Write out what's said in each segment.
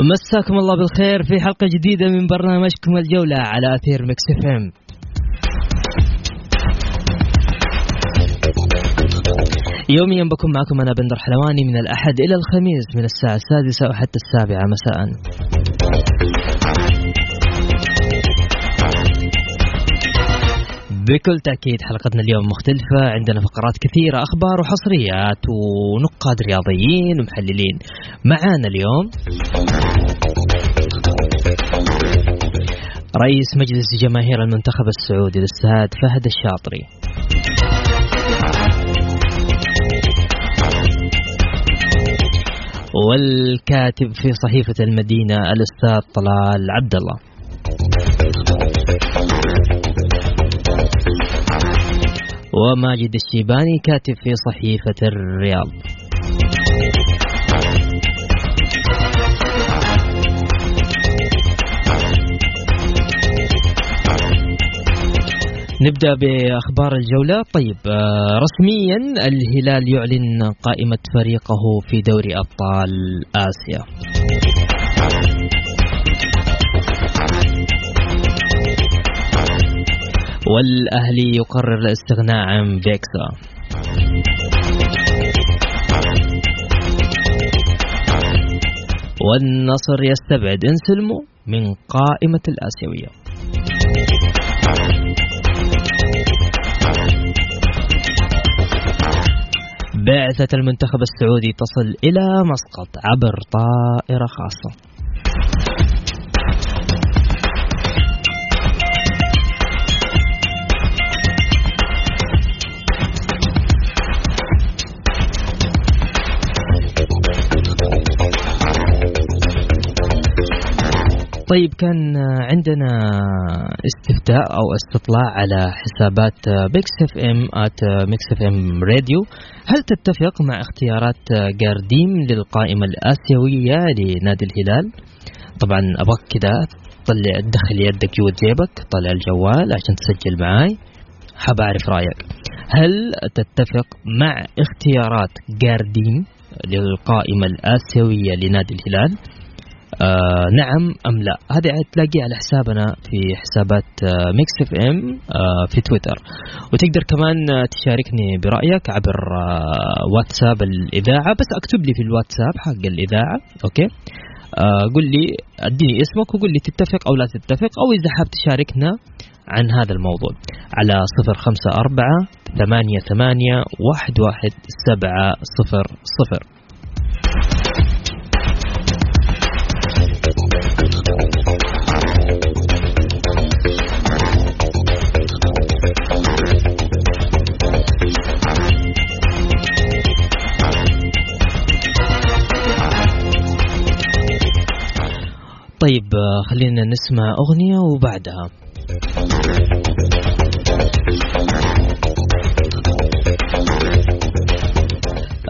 مساكم الله بالخير في حلقة جديدة من برنامجكم الجولة على أثير Mix FM. يوميا بكون معكم أنا بندر حلواني من الأحد إلى الخميس من الساعة السادسة وحتى السابعة مساء. بكل تأكيد حلقتنا اليوم مختلفة. عندنا فقرات كثيرة أخبار وحصريات ونقاد رياضيين ومحللين. معانا اليوم رئيس مجلس جماهير المنتخب السعودي الأستاذ فهد الشاطري. والكاتب في صحيفة المدينة الأستاذ طلال عبد الله وماجد الشيباني كاتب في صحيفة الرياض. نبدأ بأخبار الجولة. طيب آه، رسميا الهلال يعلن قائمة فريقه في دوري أبطال آسيا. والأهلي يقرر الاستغناء عن بيكسا والنصر يستبعد إنسلمو من قائمة الآسيوية. بعثة المنتخب السعودي تصل إلى مسقط عبر طائرة خاصة. طيب كان عندنا استفتاء أو استطلاع على حسابات Mix FM at Mix FM Radio هل تتفق مع اختيارات جارديم للقائمة الآسيوية لنادي الهلال؟ طبعا أبغاك كذا طلع دخل يدك جوا جيبك طلع الجوال عشان تسجل معاي حاب أعرف رأيك هل تتفق مع اختيارات جارديم للقائمة الآسيوية لنادي الهلال؟ آه نعم أم لا؟ هذه تلاقيه على حسابنا في حسابات آه Mix FM آه في تويتر. وتقدر كمان تشاركني برأيك عبر واتساب الإذاعة. بس اكتب لي في الواتساب حق الإذاعة أوكي؟ قل لي أديني اسمك وقول لي تتفق أو لا تتفق أو إذا حاب تشاركنا عن هذا الموضوع. على صفر خمسة أربعة ثمانية ثمانية واحد واحد سبعة صفر صفر. طيب آه، خلينا نسمع أغنية وبعدها.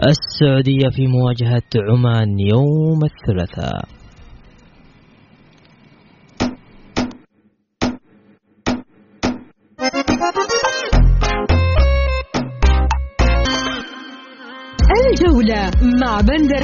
السعودية في مواجهة عمان يوم الثلاثاء. الجولة مع بندر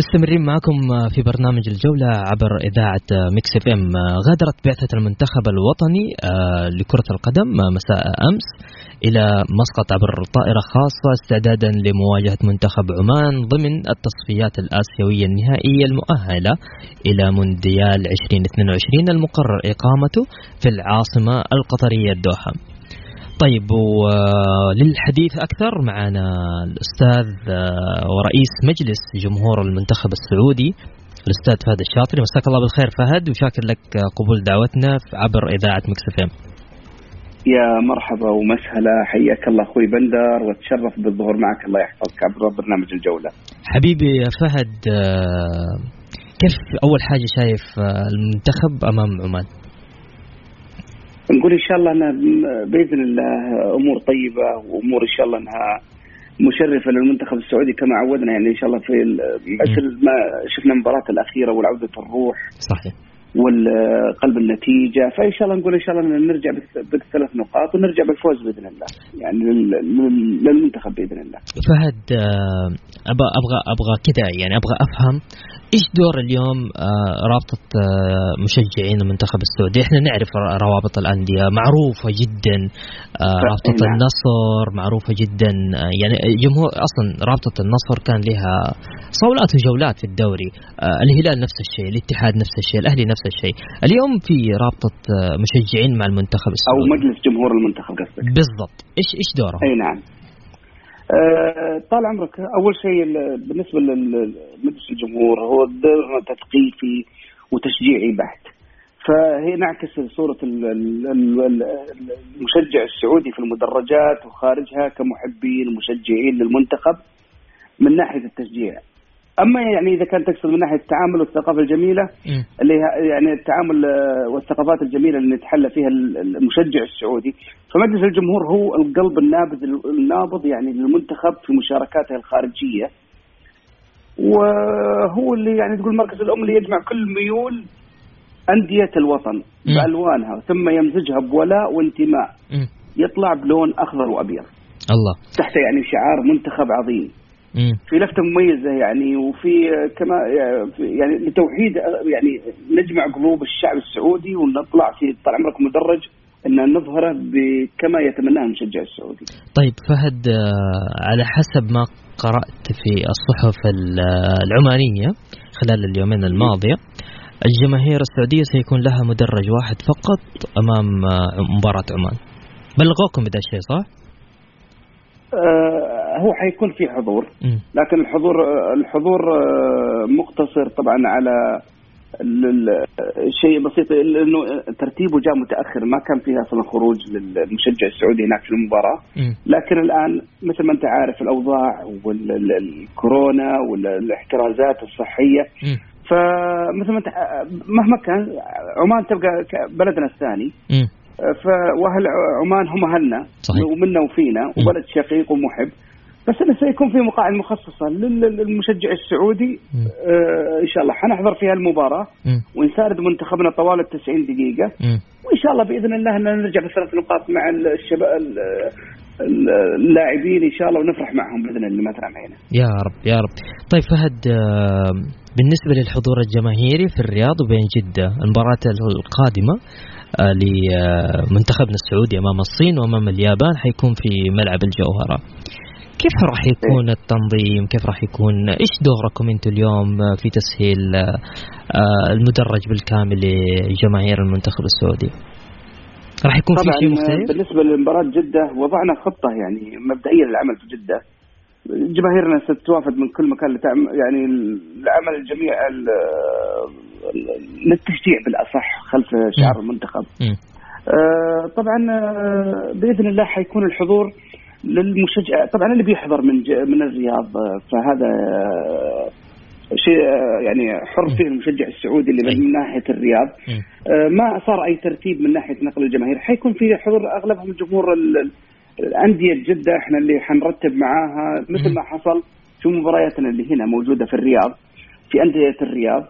مستمرين معكم في برنامج الجولة عبر إذاعة Mix FM. غادرت بعثة المنتخب الوطني آه، لكرة القدم مساء أمس إلى مسقط عبر طائرة خاصة استعدادا لمواجهة منتخب عمان ضمن التصفيات الآسيوية النهائية المؤهلة إلى مونديال 2022 المقرر إقامته في العاصمة القطرية الدوحة طيب وللحديث أكثر معنا الأستاذ آه، ورئيس مجلس جمهور المنتخب السعودي الأستاذ فهد الشاطري مساك الله بالخير فهد وشاكر لك قبول دعوتنا عبر إذاعة مكسفين يا مرحبا ومسهلا حياك الله أخوي بندر وأتشرف بالظهور معك الله يحفظك عبر برنامج الجولة. حبيبي فهد آه، كيف أول حاجة شايف آه، المنتخب أمام عمان؟ نقول إن شاء الله أنها بإذن الله أمور طيبة وأمور إن شاء الله أنها مشرفة للمنتخب السعودي كما عودنا يعني إن شاء الله في مثل ما شفنا المباراة الأخيرة والعودة الروح صحيح والقلب النتيجة فإن شاء الله نقول إن شاء الله نرجع بالثلاث نقاط ونرجع بالفوز بإذن الله يعني للمنتخب بإذن الله. فهد آه، أبغى أبغى أبغى كذا يعني أبغى أفهم إيش دور اليوم آه، رابطة آه، مشجعين المنتخب السعودي؟ إحنا نعرف روابط الأندية. معروفة جدا رابطة نعم. النصر معروفة جدا يعني جمهور أصلا رابطة النصر كان لها صولات وجولات في الدوري. الهلال نفس الشيء الاتحاد نفس الشيء الأهلي نفس الشيء. اليوم في رابطة مشجعين مع المنتخب السعودي. أو مجلس جمهور المنتخب قصدك. بالضبط. إيش إيش دوره أي نعم. طال عمرك أول شيء بالنسبة لمجلس الجمهور هو دور تثقيفي وتشجيعي بحت فهي نعكس صورة المشجع السعودي في المدرجات وخارجها كمحبين ومشجعين للمنتخب من ناحية التشجيع. أما يعني إذا كان تقصد من ناحية التعامل والثقافة الجميلة. اللي يعني التعامل آه، والثقافات الجميلة اللي نتحلى فيها المشجع السعودي فمجلس الجمهور هو القلب النابض النابض يعني للمنتخب في مشاركاته الخارجية وهو اللي يعني تقول مركز الام اللي يجمع كل ميول أندية الوطن. بألوانها ثم يمزجها بولاء وانتماء. يطلع بلون أخضر وأبيض الله تحت يعني شعار منتخب عظيم في لفته مميزة يعني وفي كما يعني لتوحيد يعني نجمع قلوب الشعب السعودي ونطلع في طال عمرك مدرج إن نظهره كما يتمناه المشجع السعودي. طيب فهد آه، على حسب ما قرأت في الصحف العمانية خلال اليومين الماضية الجماهير السعودية سيكون لها مدرج واحد فقط أمام آه، مباراة عمان. بلغوكم بهذا الشيء صح؟ آه، هو حيكون في حضور. لكن الحضور الحضور آه، مقتصر طبعا على شيء بسيط لأنه ترتيبه جاء متأخر ما كان فيها أصلا خروج للمشجع السعودي هناك في المباراة. لكن الآن مثل ما أنت عارف الأوضاع والكورونا والاحترازات الصحية. فمثل ما أنت مهما كان عمان تبقى بلدنا الثاني. واهل عمان هم أهلنا. ومنا وفينا وبلد شقيق ومحب. بس إنه سيكون في مقاعد مخصصة للمشجع السعودي. آه إن شاء الله. حنحضر فيها المباراه ونساند منتخبنا طوال ال 90 دقيقه وإن شاء الله بإذن الله إن نرجع بثلاث نقاط مع الشباب اللاعبين إن شاء الله ونفرح معهم بإذن الله ما علينا. يا رب يا رب. طيب فهد آه، بالنسبة للحضور الجماهيري في الرياض وبين جدة المباراة القادمة آه، لمنتخبنا السعودي أمام الصين وأمام اليابان حيكون في ملعب الجوهرة. كيف راح يكون التنظيم؟ كيف راح يكون إيش دوركم أنتم اليوم في تسهيل آه، المدرج بالكامل لجماهير المنتخب السعودي؟ راح يكون في شيء مختلف؟ بالنسبة لمباراه جدة وضعنا خطة يعني مبدئيه للعمل في جدة جماهيرنا ستوافد من كل مكان يعني لعمل الجميع للتشجيع بالأصح خلف شعار المنتخب. آه طبعا آه، بإذن الله حيكون الحضور للمشجع. طبعا اللي بيحضر من من الرياض فهذا شيء يعني حر فيه المشجع السعودي اللي من ناحية الرياض. ما صار أي ترتيب من ناحية نقل الجماهير. حيكون في حضور أغلبهم جمهور الأندية جده إحنا اللي حنرتب معاها. مثل ما حصل في مبارياتنا اللي هنا موجودة في الرياض في أندية الرياض.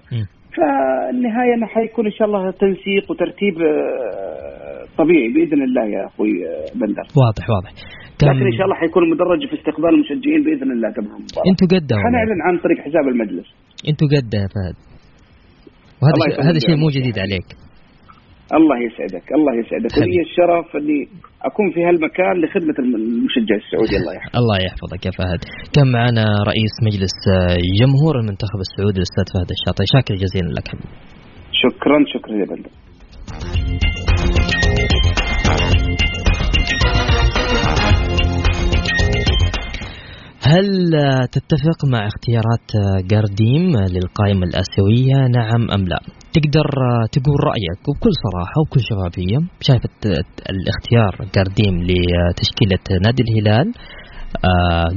فالنهاية إنه حيكون إن شاء الله تنسيق وترتيب آه، طبيعي بإذن الله يا أخوي آه، بندر. واضح واضح. لكن إن شاء الله حيكون مدرج في استقبال المشجعين بإذن الله قبل المباراه أنتوا قده حنعلن عن طريق حساب المجلس. أنتوا قده يا فهد. وهذا هذا شيء مو جديد عليك. الله يسعدك الله يسعدك. ولي الشرف إني أكون في هالمكان لخدمة المشجع السعودي. الله يحفظك. الله يحفظك يا فهد. كان معنا رئيس مجلس جمهور المنتخب السعودي الأستاذ فهد الشاطئ شاكر جزيلا لك. شكرا شكرا يا بندر هل تتفق مع اختيارات جارديم للقائمة الآسيوية؟ نعم أم لا؟ تقدر تقول رأيك وبكل صراحة وبكل شفافية شايف الاختيار جارديم لتشكيلة نادي الهلال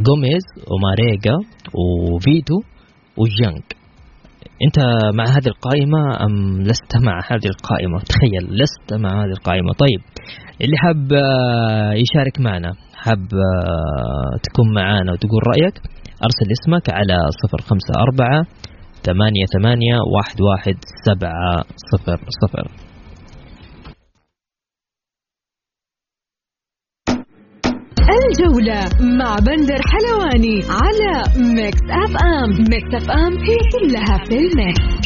جوميز وماريجا وفيتو وجيانج أنت مع هذه القائمة أم لست مع هذه القائمة؟ تخيل لست مع هذه القائمة. طيب اللي حاب يشارك معنا. حاب آه، تكون معانا وتقول رأيك أرسل اسمك على صفر خمسة أربعة ثمانية ثمانية واحد واحد سبعة صفر صفر. الجولة مع بندر حلواني على Mix FM. Mix FM هي كلها في ال mix.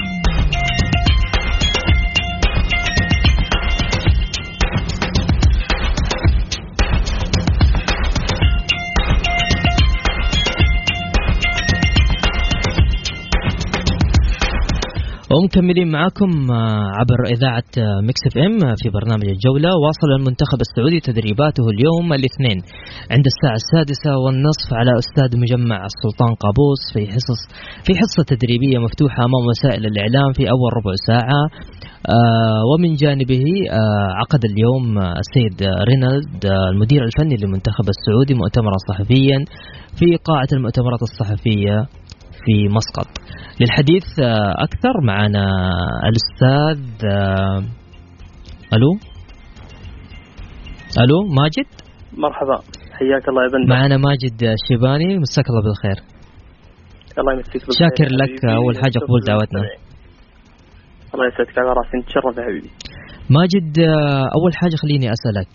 ومكملين معكم آه، عبر إذاعة Mix FM في برنامج الجولة واصل المنتخب السعودي تدريباته اليوم الاثنين. عند الساعة السادسة والنصف على استاد مجمع السلطان قابوس في حصص في حصة تدريبية مفتوحة أمام وسائل الإعلام في أول ربع ساعة. آه ومن جانبه آه عقد اليوم السيد رينالد آه المدير الفني للمنتخب السعودي مؤتمرا صحفيا في قاعة المؤتمرات الصحفية في مسقط. للحديث آه، أكثر معنا الأستاذ آه، ألو؟ ألو ماجد؟ مرحبا حياك الله يا بندر. معنا ماجد الشيباني مساك الله بالخير. الله يمسيك بالخير. شاكر لك أول حاجة قبول دعوتنا. الله يسعدك على راسي نتشرف يا حبيبي. ماجد آه، أول حاجة خليني أسألك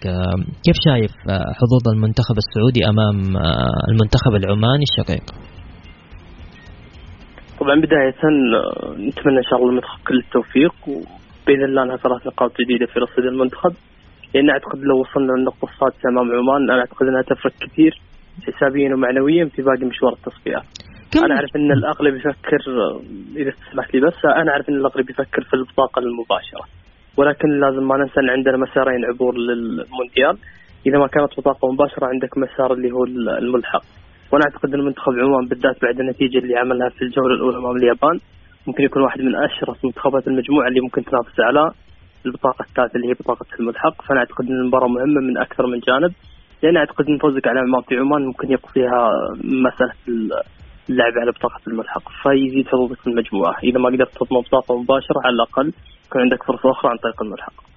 كيف شايف حظوظ المنتخب السعودي أمام المنتخب العماني الشقيق؟ طبعا بداية نتمنى إن شاء الله المنتخب كل التوفيق وبإذن الله أنها ثلاث نقاط جديدة في رصيد المنتخب. لأن أعتقد لو وصلنا للنقطة السادسة أمام عمان أنا أعتقد أنها تفرق كثير حسابيا ومعنويا في باقي مشوار التصفيات. أنا أعرف أن الأغلب يفكر إذا تسمح لي بس أنا أعرف أن الأغلب يفكر في البطاقة المباشرة. ولكن لازم ما ننسى أن عندنا مسارين عبور للمونديال. إذا ما كانت بطاقة مباشرة عندك مسار اللي هو الملحق. وأنا اعتقد إن منتخب عمان بالذات بعد النتيجة اللي عملها في الجولة الأولى امام اليابان ممكن يكون واحد من اشرس منتخبات المجموعة اللي ممكن تنافس على البطاقة الثالثة اللي هي بطاقة الملحق. فأنا أعتقد إن المباراة مهمة من أكثر من جانب لأن أعتقد إن فوزك على عمان في عمان ممكن يقف فيها مسألة اللعب على بطاقة الملحق فيزيد حظوظك في المجموعة. إذا ما قدرت تضمن بطاقة مباشرة على الأقل يكون عندك فرصة أخرى عن طريق الملحق.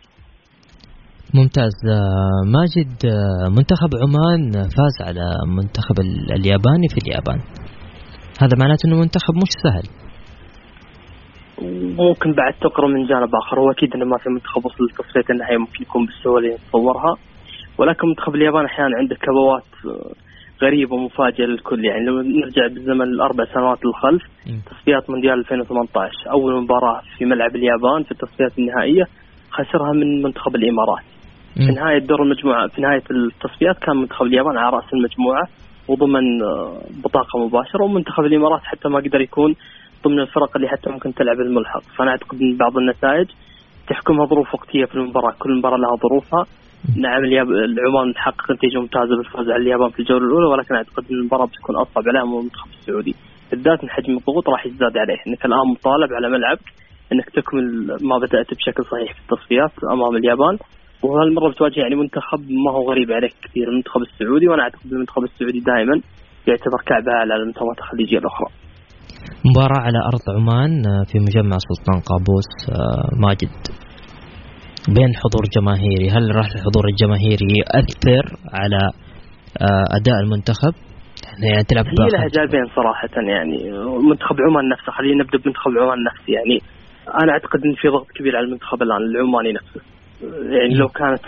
ممتاز. آه، ماجد آه، منتخب عمان فاز على منتخب الياباني في اليابان. هذا معناته إنه منتخب مش سهل. ممكن بعد تقرأ من جانب آخر. هو أكيد إنه ما في منتخب وصل لتصفيه النهائي ممكن يكون بالسهولة اللي نتصورها ولكن منتخب اليابان أحيانا عنده كبوات آه، غريبة ومفاجئة للكل. يعني لو نرجع بالزمن الأربع سنوات للخلف تصفيات مونديال 2018 أول مباراة في ملعب اليابان في التصفيات النهائية خسرها من منتخب الإمارات. في نهاية دور المجموعة في نهاية التصفيات كان منتخب اليابان على رأس المجموعة وضمن آه، بطاقة مباشرة ومنتخب الإمارات حتى ما قدر يكون ضمن الفرق اللي حتى ممكن تلعب الملحق. فأنا أعتقد أن بعض النتائج تحكمها ظروف وقتية في المباراة. كل مباراة لها ظروفها. نعم العمان تحقق نتيجة ممتازة بالفوز على اليابان في الجولة الأولى ولكن أعتقد أن المباراة بتكون أصعب عليهم من المنتخب السعودي. بالذات من حجم الضغوط راح يزداد عليه. إنك الآن مطالب على ملعبك إنك تكمل ما بدأت بشكل صحيح في التصفيات أمام اليابان. وهالمرة بتواجه يعني منتخب ما هو غريب عليك كثير. المنتخب السعودي وأنا أعتقد المنتخب السعودي دائما يعتبر كعبه على المنتخبات الخليجية الأخرى. مباراة على أرض عمان آه، في مجمع سلطان قابوس آه، ماجد. بين حضور جماهيري هل راح الحضور الجماهيري يؤثر على آه، أداء المنتخب؟ يعني تلعب هي لها جانبين صراحة يعني. منتخب عمان نفسه خلينا نبدأ بمنتخب عمان نفسه يعني. أنا أعتقد أن في ضغط كبير على المنتخب الآن العماني نفسه. يعني لو كانت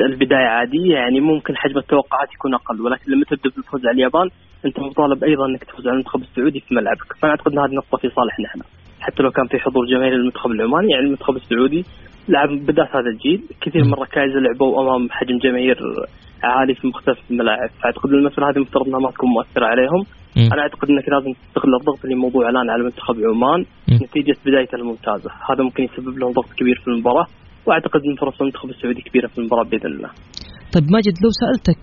البداية عادية يعني ممكن حجم التوقعات يكون أقل. ولكن لما تبدأ بالفوز على اليابان أنت مطالب أيضا إنك تفوز على المنتخب السعودي في ملعبك. فأنا أعتقد إن هذه النقطه في صالحنا إحنا حتى لو كان في حضور جماهيري للمنتخب العماني يعني المنتخب السعودي لعب بدايه هذا الجيل. كثير من الركائز لعبوا أمام حجم جماهير عالي في مختلف الملاعب. فأعتقد المساله هذه مفترض إنها ما تكون مؤثرة عليهم. م. أنا أعتقد إنك لازم تستغل الضغط اللي موضوع الان على منتخب عمان. نتيجة بدايته الممتازة. هذا ممكن يسبب لهم ضغط كبير في المباراة. وأعتقد إن فرص المنتخب السعودي كبيرة في المباراة بإذن الله طيب ماجد لو سألتك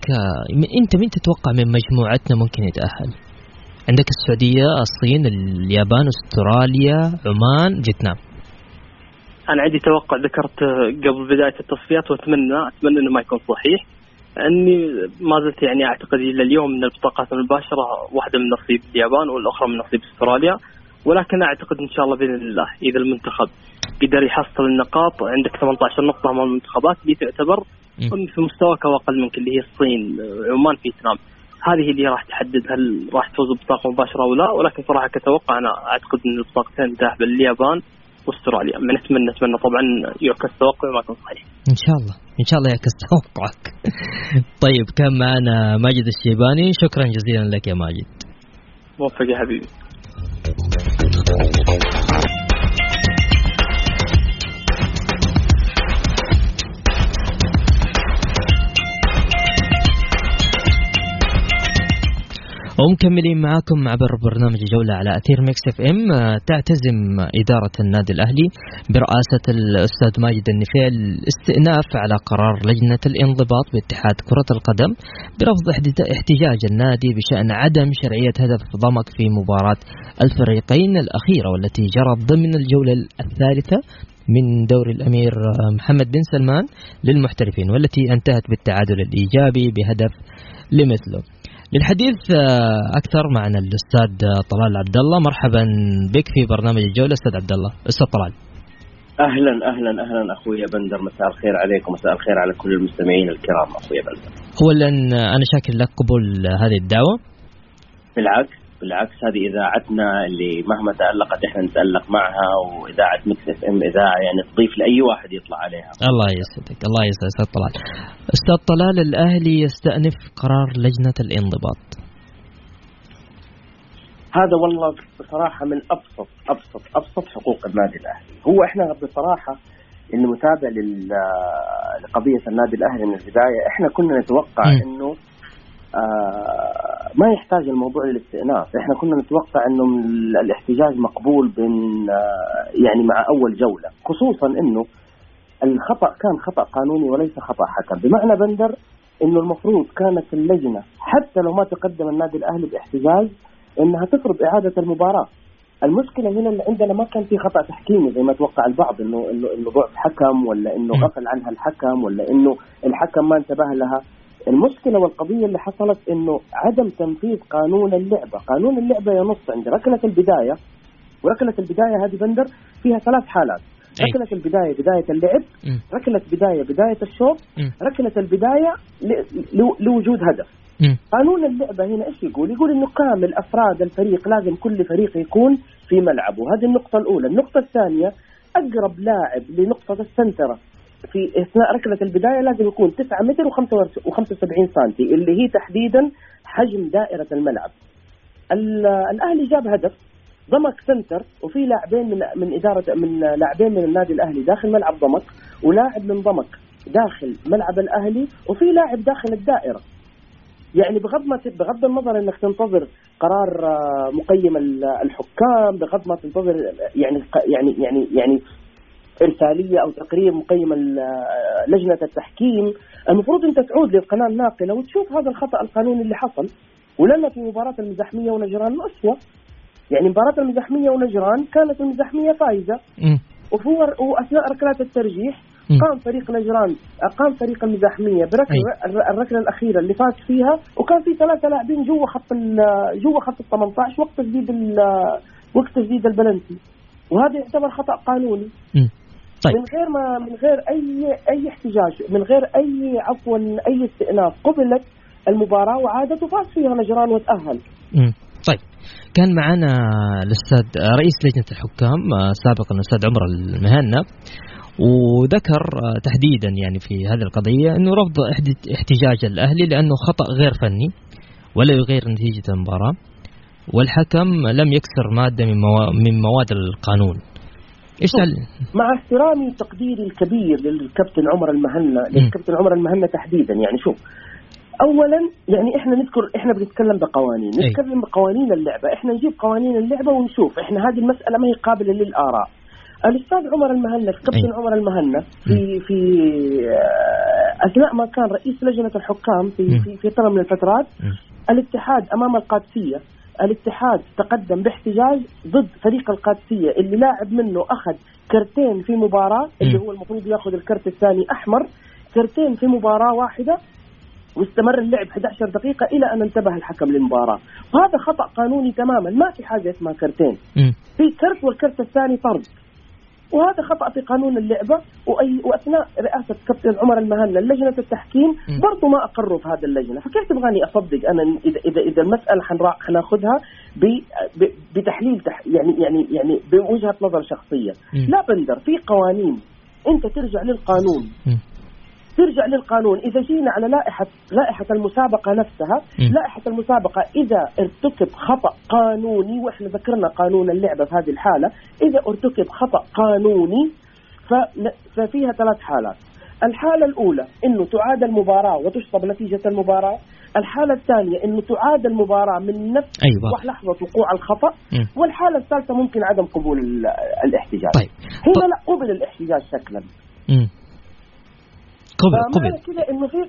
أنت مين تتوقع من مجموعتنا ممكن يتأهل؟ عندك السعودية، الصين، اليابان، أستراليا، عمان، فيتنام. أنا عندي توقع ذكرت قبل بداية التصفيات وأتمنى أتمنى إنه ما يكون صحيح أني ما زلت يعني أعتقد إلى اليوم من البطاقات المباشرة واحدة من نصيب اليابان والأخرى من نصيب أستراليا ولكن أعتقد إن شاء الله بإذن الله إذا المنتخب قدر يحصل النقاط عندك 18 نقطة أمام المنتخبات اللي تعتبر في مستواك أقل منك اللي هي الصين عمان فيتنام هذه اللي راح تحدد هل راح تفوز ببطاقه مباشرة أو لا ولكن صراحة كتوقع أنا أعتقد إن البطاقتين ذاهبه لليابان وأستراليا. من نتمنى نتمنى طبعا يعكس توقعي وما يكون صحيح. إن شاء الله. إن شاء الله يعكس توقعك. طيب كان معنا ماجد الشيباني. شكرا جزيلا لك يا ماجد. موفق يا حبيبي. Thank you. ومكملين معاكم عبر برنامج جولة على أثير Mix FM. تعتزم إدارة النادي الأهلي برئاسة الأستاذ ماجد النفيل الاستئناف على قرار لجنة الانضباط باتحاد كرة القدم برفض احتجاج النادي بشأن عدم شرعية هدف ضمك في مباراة الفريقين الأخيرة والتي جرت ضمن الجولة الثالثة من دور الأمير محمد بن سلمان للمحترفين والتي انتهت بالتعادل الإيجابي بهدف لمثله. للحديث آه، أكثر معنا الأستاذ طلال عبد الله مرحبا بك في برنامج الجولة أستاذ عبد الله أستاذ طلال. أهلا أهلا أهلا أخوي بندر. مساء الخير عليكم مساء الخير على كل المستمعين الكرام أخوي بندر. اولا أنا شاكر لك قبول هذه الدعوة. بالعكس. بالعكس هذه إذاعتنا اللي مهما تألقت إحنا نتألق معها وإذاعة Mix FM إذاعة يعني تضيف لأي واحد يطلع عليها. الله يسعدك الله يسعدك أستاذ طلال. أستاذ طلال الأهلي يستأنف قرار لجنة الانضباط. هذا والله بصراحة من أبسط أبسط أبسط حقوق النادي الأهلي، هو إحنا بصراحة اللي متابع لقضية النادي الأهلي من البداية إحنا كنا نتوقع. إنه ما يحتاج الموضوع للاستئناف. إحنا كنا نتوقع إنه الاحتجاج مقبول بين آه يعني مع أول جولة. خصوصا إنه الخطأ كان خطأ قانوني وليس خطأ حكم. بمعنى بندر إنه المفروض كانت اللجنة حتى لو ما تقدم النادي الأهلي باحتجاج إنها تفرض إعادة المباراة. المشكلة هنا اللي عندنا ما كان في خطأ تحكيمي زي ما توقع البعض إنه إنه إنه ضعف حكم ولا إنه غفل عنها الحكم ولا إنه الحكم ما انتبه لها. المشكلة والقضية اللي حصلت إنه عدم تنفيذ قانون اللعبة، قانون اللعبة ينص عند ركلة البداية وركلة البداية هذه بندر فيها ثلاث حالات، ركلة البداية بداية اللعب، ركلة بدايه بداية الشوط، ركلة البداية لوجود هدف. قانون اللعبة هنا إيش يقول؟ يقول إنه كامل افراد الفريق لازم كل فريق يكون في ملعبه، هذه النقطة الأولى، النقطة الثانية أقرب لاعب لنقطة السنترة. في إثناء ركلة البداية لازم يكون 9 متر و75 سم اللي هي تحديدا حجم دائرة الملعب. الأهلي جاب هدف ضمك سنتر وفي لاعبين من من اداره من لاعبين من النادي الأهلي داخل ملعب ضمك ولاعب من ضمك داخل ملعب الأهلي وفي لاعب داخل الدائرة. يعني بغض ما بغض النظر إنك تنتظر قرار آه، مقيم الحكام بغض ما تنتظر يعني يعني يعني يعني إرسالية أو تقرير مقيم لجنة التحكيم. المفروض أنت تعود للقناة الناقلة وتشوف هذا الخطأ القانوني اللي حصل. ولنا في مباراة المزاحمية ونجران اسوء يعني مباراة المزاحمية ونجران كانت المزاحمية فايزة. وفي وأثناء ركلات الترجيح قام فريق نجران قام فريق المزاحمية بركلة الركلة الأخيرة اللي فاز فيها. وكان في ثلاثة لاعبين جوا خط جوا خط ال 18 وقت تسديد وقت تسديد البلنتي. وهذا يعتبر خطأ قانوني. طيب. من غير ما من غير اي أي احتجاج من غير أي عفوا أي استئناف قبلت المباراة وعادت وفاز فيها نجران وتأهل. امم طيب كان معنا الأستاذ رئيس لجنة الحكام آه، سابقا الأستاذ عمر المهنا وذكر تحديدا يعني في هذه القضية إنه رفض احتجاج الاهلي لأنه خطأ غير فني ولا يغير نتيجة المباراة والحكم لم يكسر مادة من من مواد القانون إيش مع احترامي وتقديري الكبير للكابتن عمر المهنا للكابتن عمر المهنا تحديدا. يعني شوف اولا يعني إحنا نذكر إحنا بنتكلم بقوانين نتكلم بقوانين اللعبة. إحنا نجيب قوانين اللعبة ونشوف. إحنا هذه المسألة ما هي قابلة للآراء. الأستاذ عمر المهنا الكابتن عمر المهنا في في آه، أثناء ما كان رئيس لجنة الحكام في في في فتره من الفترات الاتحاد أمام القادسية الاتحاد تقدم باحتجاج ضد فريق القادسية اللي لاعب منه أخذ كرتين في مباراة اللي هو المفروض ياخذ الكرت الثاني أحمر كرتين في مباراة واحدة واستمر اللعب 11 دقيقة إلى أن انتبه الحكم للمباراة. وهذا خطأ قانوني تماما ما في حاجة اسمها كرتين. في كرت والكرت الثاني طرد وهذا خطأ في قانون اللعبة وأي وأثناء رئاسة كابتن عمر المهنا لجنه التحكيم برضو ما أقروا في هذه اللجنة. فكيف تبغاني أصدق أنا اذا اذا إذا المسألة حناخذها بتحليل تح يعني يعني يعني بوجهة نظر شخصية. لا بندر في قوانين. أنت ترجع للقانون. ترجع للقانون إذا جينا على لائحه لائحة المسابقة نفسها م. لائحة المسابقة إذا ارتكب خطأ قانوني وإحنا ذكرنا قانون اللعبة في هذه الحالة إذا ارتكب خطأ قانوني ففيها ثلاث حالات الحالة الأولى أنه تعاد المباراة وتشطب نتيجة المباراة الحالة الثانية أنه تعاد المباراة من نفس أيوة. لحظة وقوع الخطأ م. والحالة الثالثة ممكن عدم قبول الاحتجاج طيب. هنا طيب. لا قبل الاحتجاج شكلا م. قبل قبل. كده انه في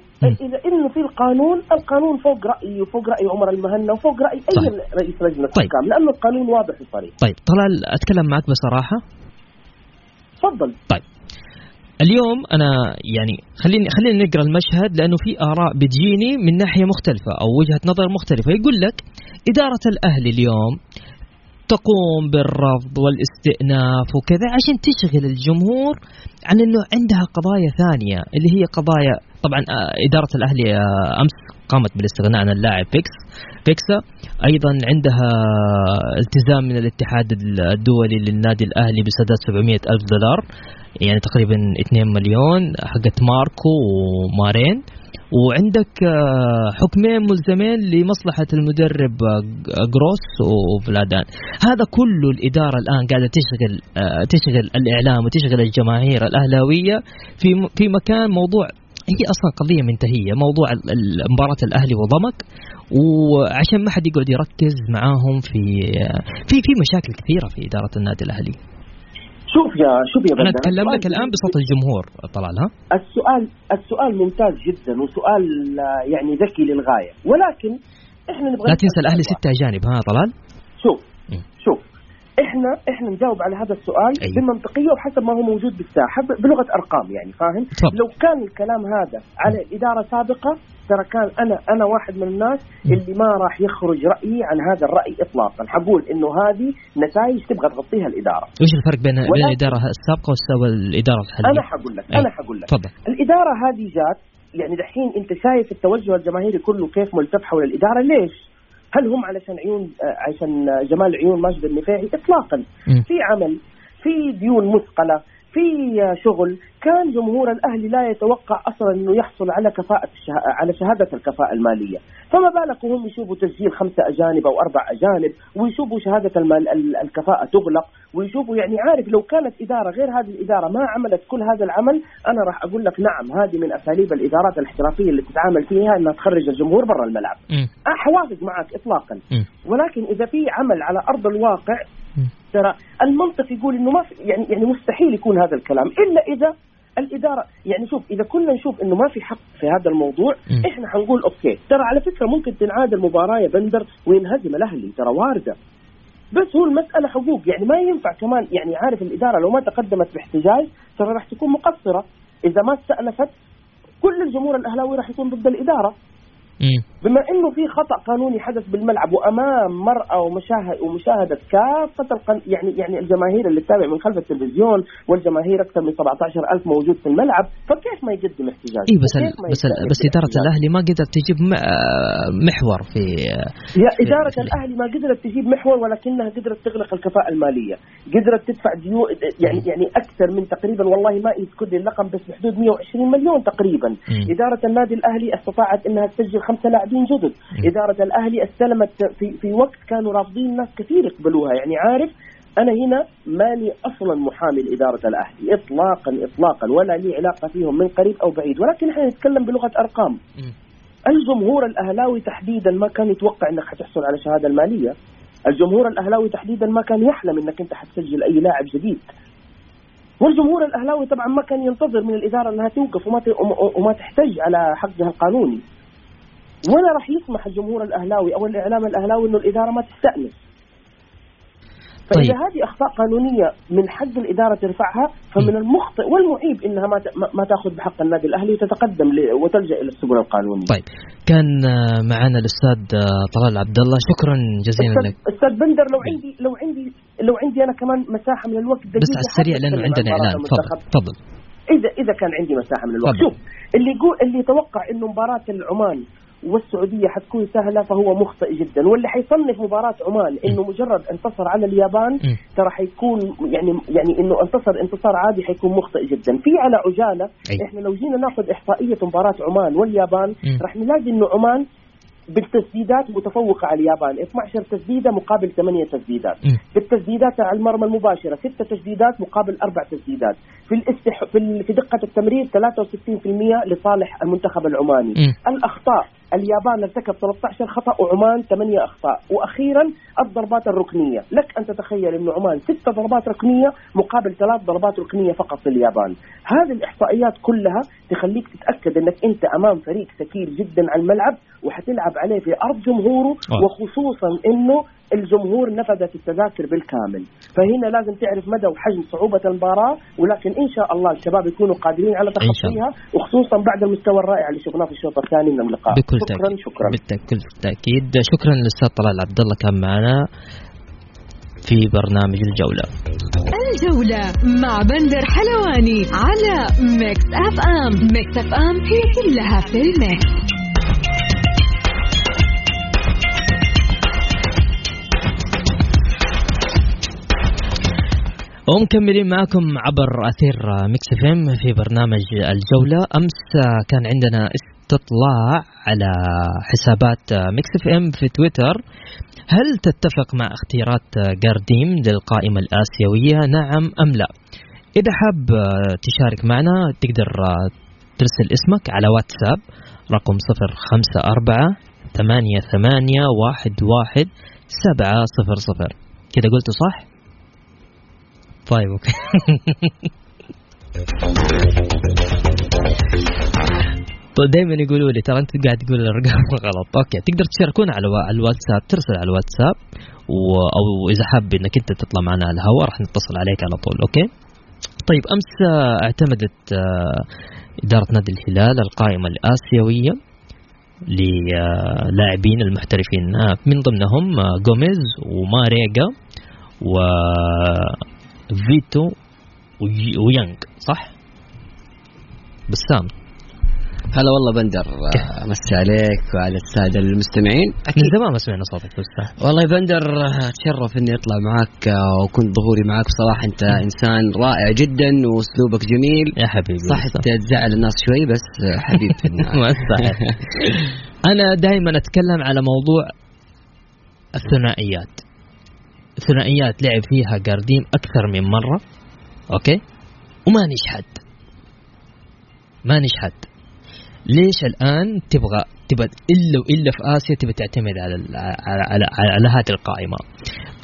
اذا انه في القانون القانون فوق رايي وفوق رأي عمر المهنا وفوق رأي أي طيب. رئيس لجنة طيب. الحكام لأنه القانون واضح وصريح طيب طلال أتكلم معك بصراحة. تفضل. طيب. اليوم أنا يعني خليني خلينا نقرأ المشهد لأنه في آراء بتجيني من ناحية مختلفة أو وجهة نظر مختلفة. يقول لك إدارة الأهلي اليوم تقوم بالرفض والاستئناف وكذا عشان تشغل الجمهور عن إنه عندها قضايا ثانية اللي هي قضايا طبعا آه، إدارة الأهلي آه، أمس قامت بالاستغناء عن اللاعب بيكس بيكسا أيضا عندها التزام من الاتحاد الدولي للنادي الأهلي بسداد 700 ألف دولار يعني تقريبا 2 مليون حقت ماركو ومارين. وعندك آه، حكمين ملزمين لمصلحة المدرب آه، جروس وفلادان. هذا كله الإدارة الآن قاعدة تشغل آه، تشغل الإعلام وتشغل الجماهير الأهلاوية في في مكان موضوع هي أصلا قضية منتهية موضوع مباراة الأهلي وضمك. وعشان ما حد يقعد يركز معاهم في في في مشاكل كثيرة في إدارة النادي الأهلي. شوف يا شوف يا أنا أتكلم لك الآن بصوت الجمهور طلال ها السؤال السؤال ممتاز جدا وسؤال يعني ذكي للغاية ولكن إحنا نبغى لا تنسى الأهلي ستة أجانب ها طلال شوف شوف إحنا إحنا نجاوب على هذا السؤال أيوه. بمنطقية وحسب ما هو موجود بالساحة بلغة أرقام يعني فاهم؟ طب. لو كان الكلام هذا على إدارة سابقة ترى كان أنا أنا واحد من الناس اللي ما راح يخرج رأيي عن هذا الرأي اطلاقا. حقول إنه هذه نتائج تبغى تغطيها الإدارة. إيش الفرق بين بين الإدارة السابقة والاداره الحالية؟ أنا حقول لك أنا حقول لك. تفضل. الإدارة هذه جات يعني دحين أنت شايف التوجه الجماهيري كله كيف ملتف حول الإدارة؟ ليش؟ هل هم علشان عيون عشان جمال عيون ماجد النفيعي؟ اطلاقا. في عمل في ديون مثقلة في شغل كان جمهور الاهلي لا يتوقع أصلا إنه يحصل على كفاءة على شهادة الكفاءة المالية، فما بالك وهم يشوفوا تسجيل خمسة أجانب أو أربع أجانب ويشوفوا شهادة المال الكفاءة تغلق ويشوفوا يعني عارف لو كانت إدارة غير هذه الإدارة ما عملت كل هذا العمل أنا راح أقول لك نعم هذه من أساليب الإدارات الاحترافية اللي تتعامل فيها إنها تخرج الجمهور برا الملعب. حوافق معك اطلاقا. ولكن إذا في عمل على أرض الواقع ترى المنطق يقول إنه ما في يعني يعني مستحيل يكون هذا الكلام. إلا إذا الاداره يعني شوف إذا كنا نشوف إنه ما في حق في هذا الموضوع م. إحنا حنقول أوكي. ترى على فكرة ممكن تنعاد المباراة يا بندر وينهزم الأهلي. ترى واردة. بس هو المسألة حقوق. يعني ما ينفع كمان يعني عارف الإدارة لو ما تقدمت باحتجاج ترى راح تكون مقصرة. إذا ما استأنفت كل الجمهور الأهلاوي راح يكون ضد الإدارة. بما إنه في خطأ قانوني حدث بالملعب وأمام مرأة ومشاهد ومشاهدة كافة القن... يعني يعني الجماهير اللي تتابع من خلف التلفزيون والجماهير أكثر من 17000 موجود في الملعب فكيف ما يقدم احتجاج؟ اي بس بس بس إدارة الأهلي ما قدرت تجيب محور في يا إدارة في الأهلي ما قدرت تجيب محور ولكنها قدرت تغلق الكفاءة المالية، قدرت تدفع ديون يعني يعني أكثر من تقريبا والله ما يذكر لي الرقم بس بحدود 120 مليون تقريبا، إدارة النادي الأهلي استطاعت إنها تسجل خمسة لاعبين جدد. إدارة الأهلي استلمت في, في وقت كانوا رافضين ناس كثير يقبلوها. يعني عارف أنا هنا ماني أصلا محامي لإدارة الأهلي إطلاقا إطلاقا ولا لي علاقة فيهم من قريب أو بعيد. ولكن إحنا نتكلم بلغة أرقام. الجمهور الأهلاوي تحديدا ما كان يتوقع أنك حتحصل على شهادة المالية. الجمهور الأهلاوي تحديدا ما كان يحلم أنك أنت حتسجل أي لاعب جديد. والجمهور الأهلاوي طبعا ما كان ينتظر من الإدارة أنها توقف وما وما تحتج على حقها القانوني. ولا راح يسمح الجمهور الأهلاوي أو الإعلام الأهلاوي إنه الإدارة ما تستأنس. فإذا طيب. هذه أخطاء قانونية من حق الإدارة ترفعها فمن المخطئ والمعيب إنها ما ما تأخذ بحق النادي الأهلي وتتقدم وتلجأ إلى السبل القانونيه. طيب. كان معنا الأستاذ طلال عبد الله شكرا جزيلا لك. أستاذ بندر لو عندي لو عندي لو عندي أنا كمان مساحة من الوقت بس على السريع لأنه عندنا إعلان. تفضل. تفضل. اذا إذا كان عندي مساحة من الوقت. شوف اللي يقول اللي يتوقع إنه مباراة العمان والسعودية حتكون سهلة فهو مخطئ جدا. واللي حيصنف مباراة عمان إنه مجرد انتصر على اليابان ترى حيكون يعني يعني إنه انتصر انتصار عادي حيكون مخطئ جدا. في على عجاله إحنا لو جينا ناخذ إحصائية مباراة عمان واليابان راح نلاقي إنه عمان بالتسديدات متفوقة على اليابان. 12 تسديدة مقابل 8 تسديدات. بالتسديدات على المرمى المباشرة 6 تسديدات مقابل 4 تسديدات. في الاستح... في, في دقة التمرير 63% لصالح المنتخب العماني. م. الأخطاء. اليابان ارتكب 13 خطأ وعمان 8 أخطاء. وأخيرا الضربات الركنية. لك أن تتخيل أن عمان 6 ضربات ركنية مقابل 3 ضربات ركنية فقط في اليابان. هذه الإحصائيات كلها تخليك تتأكد أنك أنت أمام فريق ثقيل جدا على الملعب وحتلعب عليه في أرض جمهوره وخصوصا أنه الجمهور نفذت التذاكر بالكامل. فهنا لازم تعرف مدى وحجم صعوبة المباراة ولكن إن شاء الله الشباب يكونوا قادرين على تخطيها وخصوصا بعد المستوى الرائع اللي شفناه في الشوط الثاني من اللقاء. بكل شكرا تأكيد. شكرا. بكل تأكيد شكرا للأستاذ طلال عبد الله كان معنا في برنامج الجولة. الجولة مع بندر حلواني على Mix FM Mix FM هي كلها في ال mix. ومكملين معكم عبر أثير Mix FM في برنامج الجولة. أمس كان عندنا استطلاع على حسابات Mix FM في تويتر. هل تتفق مع اختيارات جارديم للقائمة الآسيوية؟ نعم أم لا. إذا حاب تشارك معنا تقدر ترسل اسمك على واتساب رقم صفر خمسة أربعة ثمانية ثمانية واحد واحد سبعة صفر صفر. كده قلت صح؟ طيب أوكي. دائما يقولوا لي ترى أنت قاعد تقول الأرقام غلط. أوكي تقدر تشاركونا على الواتساب ترسل على الواتساب و... أو إذا حاب إنك أنت تطلع معنا على الهواء راح نتصل عليك على طول أوكي؟ طيب أمس اعتمدت آه، إدارة نادي الهلال القائمة الآسيوية للاعبين المحترفين آه، من ضمنهم جوميز آه، وماريجا و فيتو ويانج صح؟ بسام. هلا والله بندر مسي عليك وعلى السادة المستمعين. أكيد. من زمان ما سمعنا صوتك بسام والله بندر أتشرف إني أطلع معك وكنت ظهوري معك بصراحه أنت إنسان رائع جدا وأسلوبك جميل. يا حبيبي. صح تزعل الناس شوي بس حبيب ما أنا دائما أتكلم على موضوع الثنائيات. ثنائيات لعب فيها جارديم أكثر من مرة أوكي؟ وما نجحت. ما نجحت. ليش الآن تبغى تبغى إلا وإلا في آسيا تبغى تعتمد على على على, على هذه القائمة؟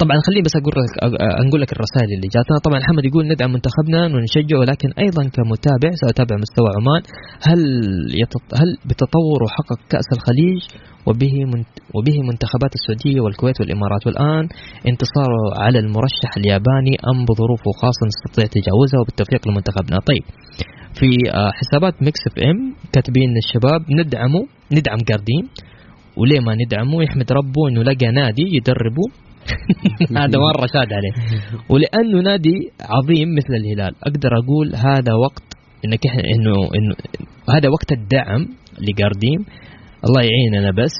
طبعا خليني بس أقول لك أقول لك الرسائل اللي جاتنا. طبعا محمد يقول ندعم منتخبنا ونشجعه ولكن أيضا كمتابع سأتابع مستوى عمان. هل يتط... هل بتطور وحقق كأس الخليج وبه وبه منتخبات السعودية والكويت والإمارات؟ والآن انتصاره على المرشح الياباني ام بظروفه خاصه نستطيع تجاوزها وبالتوفيق لمنتخبنا. طيب في آه، حسابات Mix FM كاتبين الشباب ندعمه ندعم جارديم وليه ما ندعمه يحمد ربه إنه لقى نادي يدربه. هذا مرة شاد عليه. ولأنه نادي عظيم مثل الهلال. أقدر أقول هذا وقت إنك إنه إنه هذا وقت الدعم لجارديم الله يعيننا بس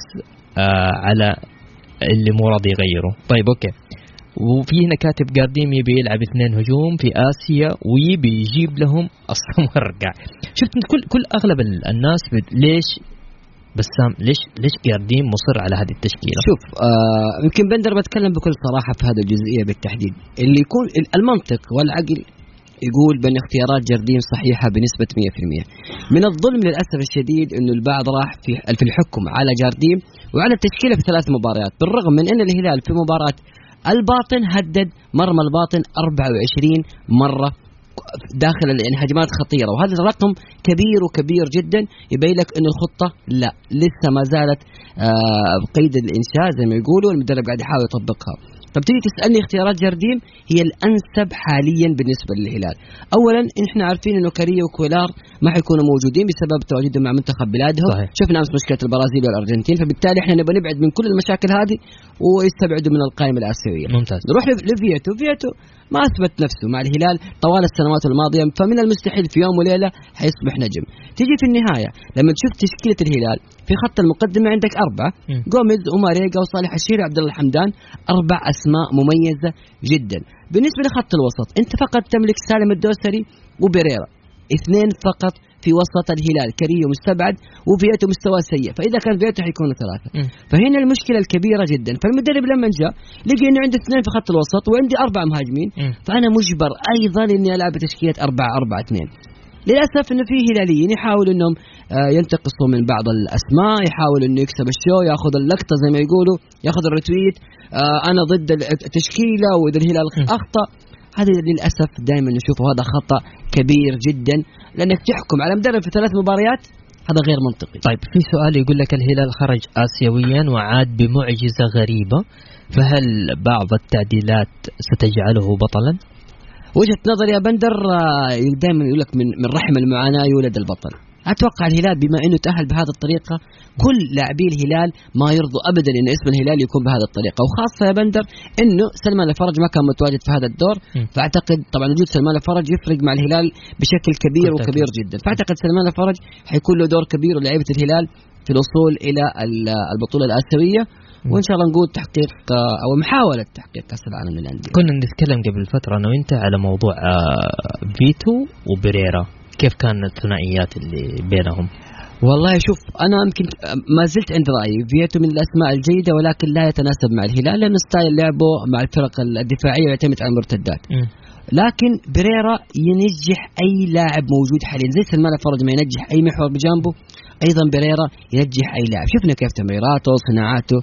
آه على اللي مو راضي يغيره. طيب أوكي. وفي هنا كاتب جارديم يبي يلعب اثنين هجوم في آسيا ويبي يجيب لهم الصمرقع شفت كل كل أغلب الناس ليش بسام ليش ليش جارديم مصر على هذه التشكيلة؟ شوف آه يمكن بندر بتكلم بكل صراحة في هذه الجزئية بالتحديد. اللي يكون المنطق والعقل يقول بأن اختيارات جارديم صحيحة بنسبة 100% من الظلم للأسف الشديد إنه البعض راح في في الحكم على جارديم وعلى التشكيلة في ثلاث مباريات بالرغم من إن الهلال في مباراة الباطن هدد مرمى الباطن 24 مرة داخل يعني هجمات خطيرة. وهذا رقم كبير وكبير جدا. يبين لك انه الخطة لا لسه ما زالت آه بقيد الإنشاء زي ما يقولوا المدرب قاعد يحاول يطبقها. طب تيجي تسألني اختيارات جارديم هي الأنسب حاليا بالنسبة للهلال. اولا إحنا عارفين إنه كاريو وكويلار ما حيكونوا موجودين بسبب تواجدهم مع منتخب بلادهم، صحيح. شفنا أمس مشكلة البرازيل والأرجنتين فبالتالي إحنا نبغى نبعد من كل المشاكل هذه ويستبعدوا من القائمة الآسيوية. ممتاز. نروح لفيتو، فيتو ما أثبت نفسه مع الهلال طوال السنوات الماضية فمن المستحيل في يوم وليلة حيصبح نجم. تيجي في النهاية لما تشوف تشكيلة الهلال في خط المقدمة عندك أربعة جوميز وماريجا وصالح الشهري وعبد الله الحمدان أربع أسماء مميزة جدا. بالنسبة لخط الوسط أنت فقط تملك سالم الدوسري وبيريرا اثنين فقط في وسط الهلال. كريو مستبعد وفيتو مستوى سيء. فإذا كان فيتو حيكونوا ثلاثة. م. فهنا المشكلة الكبيرة جدا. فالمدرب لما جاء لقي إنه عنده اثنين في خط الوسط وعندي أربع مهاجمين. م. فأنا مجبر أيضا إني ألعب بتشكيله أربعة أربعة اثنين. للأسف إنه في هلاليين يحاولوا إنهم آه، ينتقصوا من بعض الأسماء يحاول إنه يكسب الشو ياخذ اللقطة زي ما يقولوا ياخذ الريتويت آه، أنا ضد التشكيله وإذا الهلال أخطأ هذا للأسف دائما نشوفه هذا خطأ كبير جدا. لأنك تحكم على مدرب في ثلاث مباريات هذا غير منطقي. طيب في سؤال يقول لك الهلال خرج اسيويا وعاد بمعجزة غريبة فهل بعض التعديلات ستجعله بطلا؟ وجهة نظري يا بندر آه، دائما يقول لك من من رحم المعاناة يولد البطل. أتوقع الهلال بما إنه تأهل بهذه الطريقة كل لاعبي الهلال ما يرضوا ابدا إن اسم الهلال يكون بهذه الطريقة. وخاصة يا بندر إنه سلمان الفرج ما كان متواجد في هذا الدور فأعتقد طبعا وجود سلمان الفرج يفرق مع الهلال بشكل كبير وكبير جدا. فأعتقد سلمان الفرج حيكون له دور كبير ولعيبة الهلال في الوصول إلى البطولة الآسيوية وإن شاء الله نقول تحقيق أو محاولة تحقيق كأس العالم للأندية. كنا نتكلم قبل فترة أنا وأنت على موضوع آه، فيتو وبريرا كيف كانت الثنائيات اللي بينهم؟ والله شوف أنا يمكن ما زلت عند رأيي فيتو من الأسماء الجيدة ولكن لا يتناسب مع الهلال لأن style لعبه مع الفرق الدفاعية يعتمد على المرتدات. لكن بريرا ينجح أي لاعب موجود حاليا زي سلمان الفرج ما ينجح أي محور بجانبه أيضا بريرا ينجح أي لاعب. شفنا كيف تمريراته وصناعاته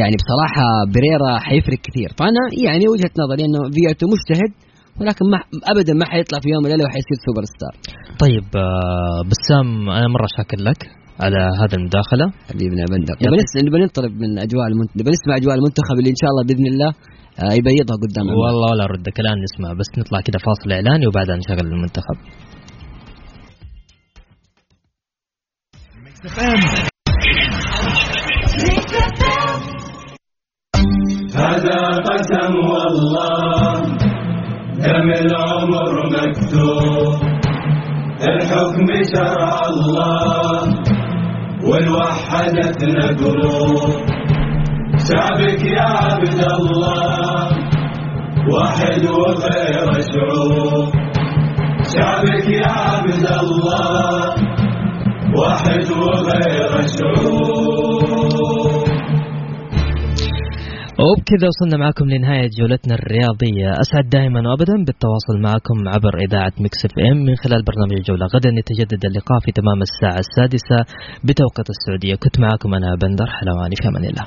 يعني بصراحة بريرا حيفرق كثير. فأنا يعني وجهة نظري إنه فيتو مجتهد ولكن ما ابدا ما حيطلع في يوم من الأيام وحيصير super star. طيب آه، بسام أنا مرة شاكر لك على هذه المداخلة. حبيبنا بندر نبغى ننطرب من أجواء المنتخب نبغى نسمع أجواء المنتخب اللي إن شاء الله بإذن الله آه، يبيضها قدام والله ولا ردك الان نسمع بس نطلع كذا فاصل إعلاني وبعدها نشغل المنتخب. هذا قسم العمر مكتوب الحكم شرع الله والوحدتنا قلوب شعبك يا عبد الله واحد وغير شعوب شعبك يا عبد الله. وبكذا وصلنا معكم لنهاية جولتنا الرياضية. أسعد دائما وأبدا بالتواصل معكم عبر إذاعة Mix FM. من خلال برنامج الجولة غدا يتجدد اللقاء في تمام الساعة السادسة بتوقيت السعودية. كنت معكم أنا بندر حلواني في أمان الله.